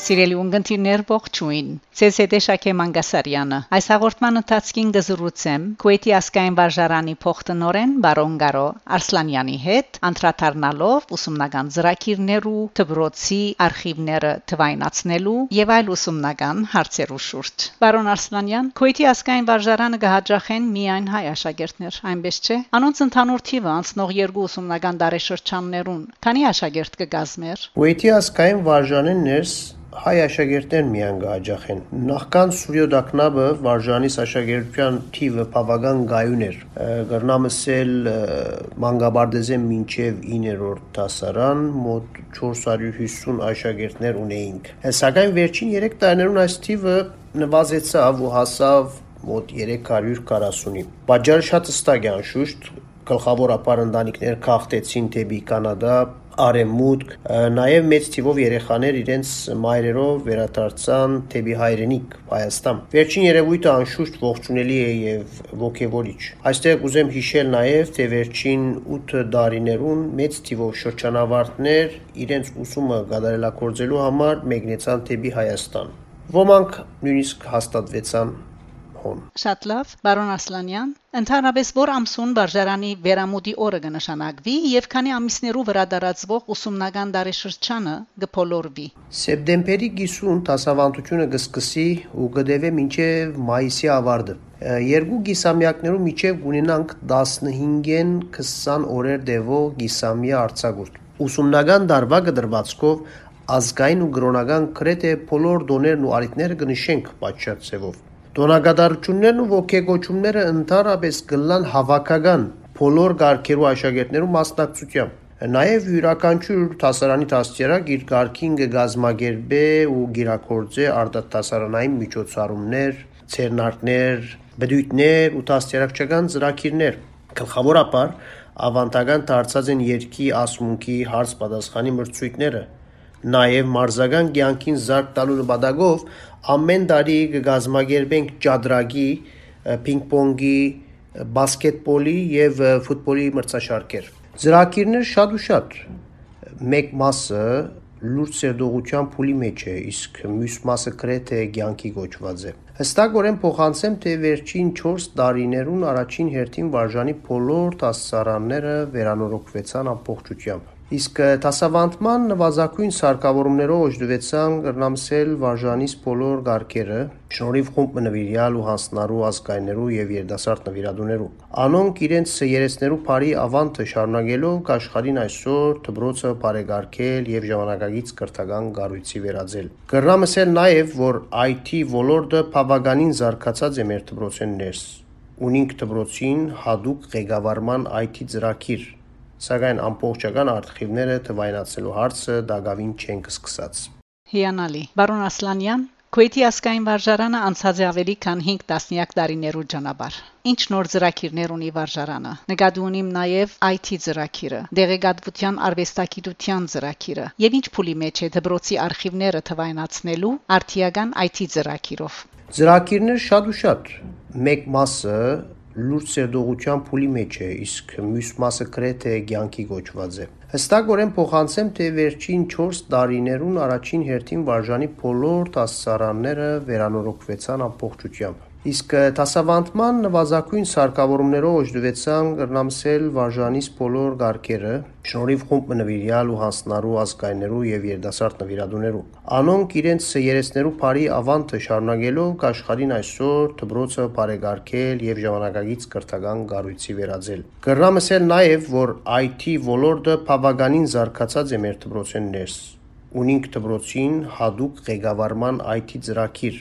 Սիրելի ունգընտիրներ ողջույն։ Ձեզ հետ է Շակե Մանգասարյանը։ Այս հաղորդման ընթացքին գզրուցեմ Քուեթի ասկային վարժարանի փոխտնօրեն բարոն Գարո Արսլանյանի հետ, անդրադառնալով ուսումնական ծրագիրներու, դբրոցի արխիվները թվայնացնելու եւ այլ ուսումնական հարցերու շուրջ։ Բարոն Արսլանյան, Քուեթի ասկային վարժարանը կհաջախեն միայն հայ աշակերտներ, այնպես չէ։ Անոնց ընդհանուր թիվը անցնող երկու ուսումնական դարաշրջաններուն քանի աշակերտ կգազմեր։ Քուեթի ասկային վարժանեն ներս հայ աշակերտներ միան գաաջախեն։ Նախքան Սուրյո Դակնաբը վարժանիս աշակերտության թիվը բավական գայուն էր։ Գրնամսել մանգաբարդեզեն մինչև 9-րդ դասարան մոտ 450 աշակերտներ ունեինք։ Սակայն վերջին 3 տարիներուն այս թիվը նվազեցավ ու հասավ մոտ 340-ի։ Բաժարը շատ հստակ է անշուշտ, գլխավոր ապարնդանիքներ քաղտեցին դեպի Կանադա, արեմուտք, նաև մեծ թիվով երեխաներ իրենց մայրերով վերադարձան թեպի հայրենիք Հայաստան։ Վերջին երևույթը անշուշտ ողջունելի է եւ ողջևորիչ։ Այստեղ ուզեմ հիշել նաև, թե վերջին 8 տարիներուն մեծ թիվով շրջանավարտներ իրենց ուսումը գադարելակորձելու համար մեկնեցան թեպի Հայաստան։ Ոմանք նույնիսկ հաստատվեցան հոն։ Շատ լավ, բարոն Ասլանյան, Ընդհանրապես որ ամսուն վարժարանի վերամուտի օրը կնշանակվի եւ քանի ամիսներու վրա դարածվող ուսումնական դարաշրջանը կփոլորվի։ Սեպտեմբերի 50 տասավանդությունը կսկսի ու կդեվե մինչև մայիսի ավարտը։ Երկու գիսամյակներու միջև կունենանք 15-ին 20 օրեր դեվող գիսամյա արձակուրդ։ Ուսումնական դարվա կդրվածքով ազգային ու գրոնական քրեթե բոլոր դոներն ու արիտները կնշենք պատշաճ Տոնակատարություններն ու ողջեկոչումները ընդհանրապես կլան հավաքական բոլոր ղարքերու աշակերտներու մասնակցությամբ։ Նաև յուրաքանչյուր դասարանի դաստիարակ իր ղարքին կգազմագերբե ու գիրակորձե արտադասարանային միջոցառումներ, ցերնարկներ, բդույթներ ու դաստիարակչական ծրագիրներ։ Գլխավորապես ավանդական դարձած են երկի ասմունքի հարց պատասխանի մրցույթները, Նաև մարզական կյանքին զարգ տալու նպատակով ամեն տարի կգազմագերբենք ճադրագի, պինգ-պոնգի, բասկետբոլի եւ ֆուտբոլի մրցաշարքեր։ Ծրագիրներ շատ ու շատ։ Մեկ մասը լուրջ սերդողության փուլի մեջ է, իսկ մյուս մասը գրեթե կյանքի գոչված է։ Հստակորեն փոխանցեմ, թե վերջին 4 տարիներուն առաջին հերթին վարժանի բոլոր դասարանները վերանորոգվեցան ամբողջությամբ։ Իսկ դասավանդման նվազագույն սարքավորումներով օժտվեցան կրնամսել վարժանիս բոլոր ղարքերը, շնորհիվ խումբ նվիրյալ ու հանձնարու ազգայներու եւ երդասարտ նվիրատուներու։ Անոնք իրենց երեսներու բարի ավանտը շարունակելով կաշխարին այսօր դբրոցը բարեգարկել եւ ժամանակագից կրթական գառույցի վերածել։ Կրնամսել նաեւ, որ IT ոլորտը բավականին զարգացած է մեր դբրոցեն ներս։ Ունինք դբրոցին հadoop ղեկավարման IT ծրագիր սակայն ամբողջական արխիվները թվայնացնելու հարցը դակավին չեն սկսած։ Հիանալի։ Բարոն Ասլանյան, Քուեթի ասկային վարժարանը անցած է ավելի քան 5 տասնյակ տարիներու ճանապարհ։ Ինչ նոր ծրագիրներ ունի վարժարանը։ Նկատի ունիմ նաև IT ծրագիրը, դեղեկատվության արվեստագիտության ծրագիրը, եւ ինչ փուլի մեջ է դբրոցի արխիվները թվայնացնելու արտիական IT ծրագիրով։ Ծրագիրներ շատ ու շատ։ Մեկ մասը լուրջ սերդողության փուլի մեջ է, իսկ մյուս մասը գրեթե կյանքի գոչված է։ Հստակորեն փոխանցեմ, թե վերջին 4 տարիներուն առաջին հերթին վարժանի բոլոր դասարանները վերանորոգվեցան ամբողջությամբ։ Իսկ դասավանդման նվազագույն սարքավորումներով օժտվեցան կրնամսել վարժանիս բոլոր ղարքերը, շնորհիվ խումբ նվիրյալ ու հանձնարու ազգայներու եւ երդասարտ նվիրատուներու։ Անոնք իրենց երեսներու բարի ավանտը շարունակելով կաշխարին այսօր դբրոցը բարեգարկել եւ ժամանակագից կրթական գառույցի վերածել։ Կրնամսել նաեւ, որ IT ոլորտը բավականին զարգացած է մեր դբրոցեն ներս։ Ունինք դբրոցին հadoop ղեկավարման IT ծրագիր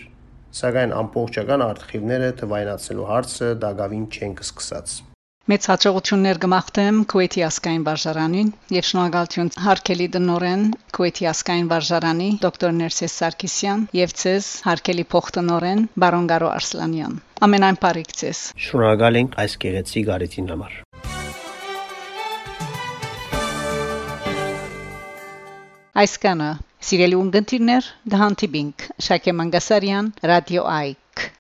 սակայն ամբողջական արխիվները թվայնացնելու հարցը դակավին չեն սկսած։ Մեծ հաջողություններ կմաղթեմ Քուեթի ասկային վարժարանին եւ շնորհակալություն հարկելի դնորեն Քուեթի ասկային վարժարանի դոկտոր Ներսես Սարգսյան եւ ցեզ հարկելի փոխտնորեն բարոն Գարո Արսլանյան։ Ամենայն բարիք ցեզ։ Շնորհակալ ենք այս գեղեցիկ արիթին համար։ Այսքանը Սիրելի ունգընտիրներ, դահանտիբինք Շակե Մանգասարյան, Ռադիո Այ